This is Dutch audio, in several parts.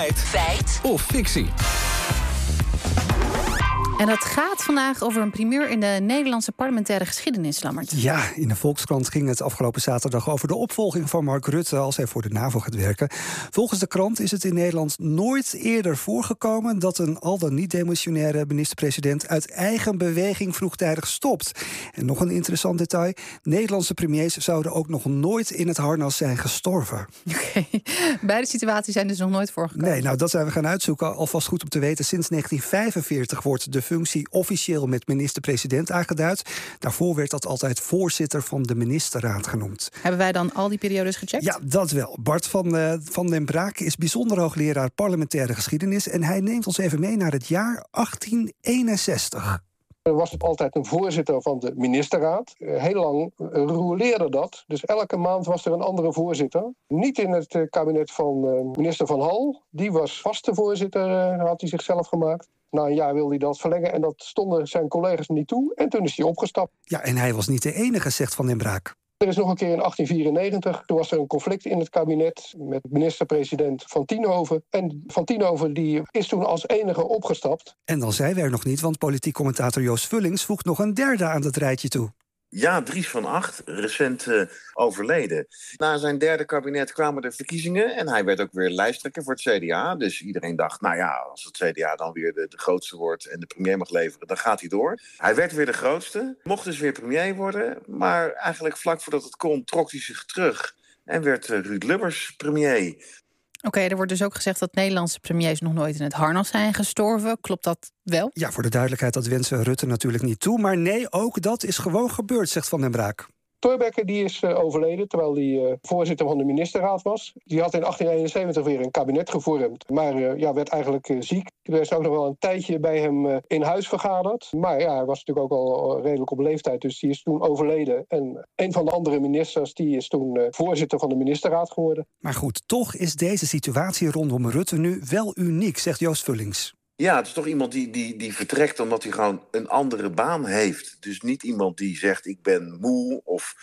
Feit. Feit. Of fictie. En dat gaat vandaag over een primeur in de Nederlandse parlementaire geschiedenis, Lammert. Ja, in de Volkskrant ging het afgelopen zaterdag over de opvolging van Mark Rutte als hij voor de NAVO gaat werken. Volgens de krant is het in Nederland nooit eerder voorgekomen dat een al dan niet demissionaire minister-president uit eigen beweging vroegtijdig stopt. En nog een interessant detail: Nederlandse premiers zouden ook nog nooit in het harnas zijn gestorven. Oké, beide situaties zijn dus nog nooit voorgekomen. Nee, nou dat zijn we gaan uitzoeken. Alvast goed om te weten: sinds 1945 wordt de functie officieel met minister-president aangeduid. Daarvoor werd dat altijd voorzitter van de ministerraad genoemd. Hebben wij dan al die periodes gecheckt? Ja, dat wel. Bart van, uh, van den Braak is bijzonder hoogleraar parlementaire geschiedenis. En hij neemt ons even mee naar het jaar 1861. Er was altijd een voorzitter van de ministerraad. Eh, heel lang roleerde dat. Dus elke maand was er een andere voorzitter. Niet in het eh, kabinet van minister Van Hal. Die was vaste voorzitter, had hij zichzelf gemaakt. Na een jaar wilde hij dat verlengen en dat stonden zijn collega's niet toe. En toen is hij opgestapt. Ja, en hij was niet de enige, zegt Van den Braak. Er is nog een keer in 1894, toen was er een conflict in het kabinet met minister-president Van Tienhoven. En Van Tienhoven die is toen als enige opgestapt. En dan zijn we er nog niet, want politiek commentator Joost Vullings voegt nog een derde aan het rijtje toe. Ja, Dries van Acht, recent uh, overleden. Na zijn derde kabinet kwamen de verkiezingen en hij werd ook weer lijsttrekker voor het CDA. Dus iedereen dacht, nou ja, als het CDA dan weer de, de, grootste wordt en de premier mag leveren, dan gaat hij door. Hij werd weer de grootste, mocht dus weer premier worden, maar eigenlijk vlak voordat het kon trok hij zich terug en werd uh, Ruud Lubbers premier. Oké, er wordt dus ook gezegd dat Nederlandse premiers nog nooit in het harnas zijn gestorven. Klopt dat wel? Ja, voor de duidelijkheid, dat wensen Rutte natuurlijk niet toe. Maar nee, ook dat is gewoon gebeurd, zegt Van den Braak. Thorbecke die is uh, overleden terwijl hij uh, voorzitter van de ministerraad was. Die had in 1871 weer een kabinet gevormd, maar uh, ja, werd eigenlijk ziek. Er is ook nog wel een tijdje bij hem in huis vergaderd. Maar ja, hij was natuurlijk ook al redelijk op leeftijd, dus die is toen overleden. En een van de andere ministers die is toen voorzitter van de ministerraad geworden. Maar goed, toch is deze situatie rondom Rutte nu wel uniek, zegt Joost Vullings. Ja, het is toch iemand die, die, die vertrekt omdat hij gewoon een andere baan heeft. Dus niet iemand die zegt ik ben moe of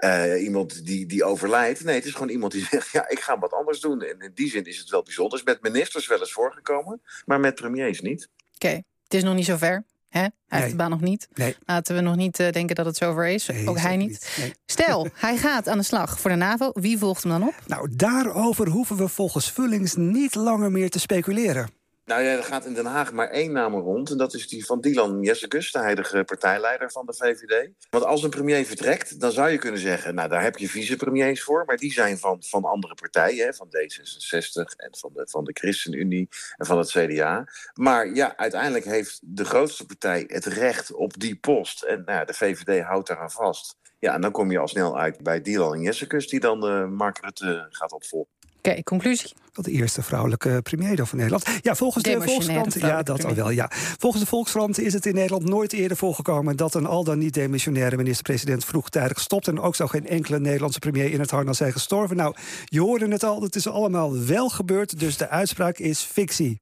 uh, iemand die, die overlijdt. Nee, het is gewoon iemand die zegt ja, ik ga wat anders doen. En in die zin is het wel bijzonder. Het is met ministers wel eens voorgekomen, maar met premiers niet. Oké, okay. het is nog niet zover. Hè? Hij nee. heeft de baan nog niet. Nee. Laten we nog niet uh, denken dat het zover is. Nee, Ook hij niet. niet. Stel, hij gaat aan de slag voor de NAVO. Wie volgt hem dan op? Nou, daarover hoeven we volgens Vullings niet langer meer te speculeren. Nou ja, er gaat in Den Haag maar één naam rond. En dat is die van Dylan Jessicus, de huidige partijleider van de VVD. Want als een premier vertrekt, dan zou je kunnen zeggen... nou, daar heb je vicepremiers voor. Maar die zijn van, van andere partijen, hè, van D66 en van de, van de ChristenUnie en van het CDA. Maar ja, uiteindelijk heeft de grootste partij het recht op die post. En nou de VVD houdt daaraan vast. Ja, en dan kom je al snel uit bij Dylan Jessicus... die dan uh, Mark Rutte gaat opvolgen. Oké, okay, conclusie. De eerste vrouwelijke premier van Nederland. Ja, volgens de Volkskrant. Ja, dat al wel. Ja. Volgens de Volkskrant is het in Nederland nooit eerder voorgekomen dat een al dan niet demissionaire minister-president vroegtijdig stopt. En ook zou geen enkele Nederlandse premier in het harnas zijn gestorven. Nou, je hoorde het al, het is allemaal wel gebeurd. Dus de uitspraak is fictie.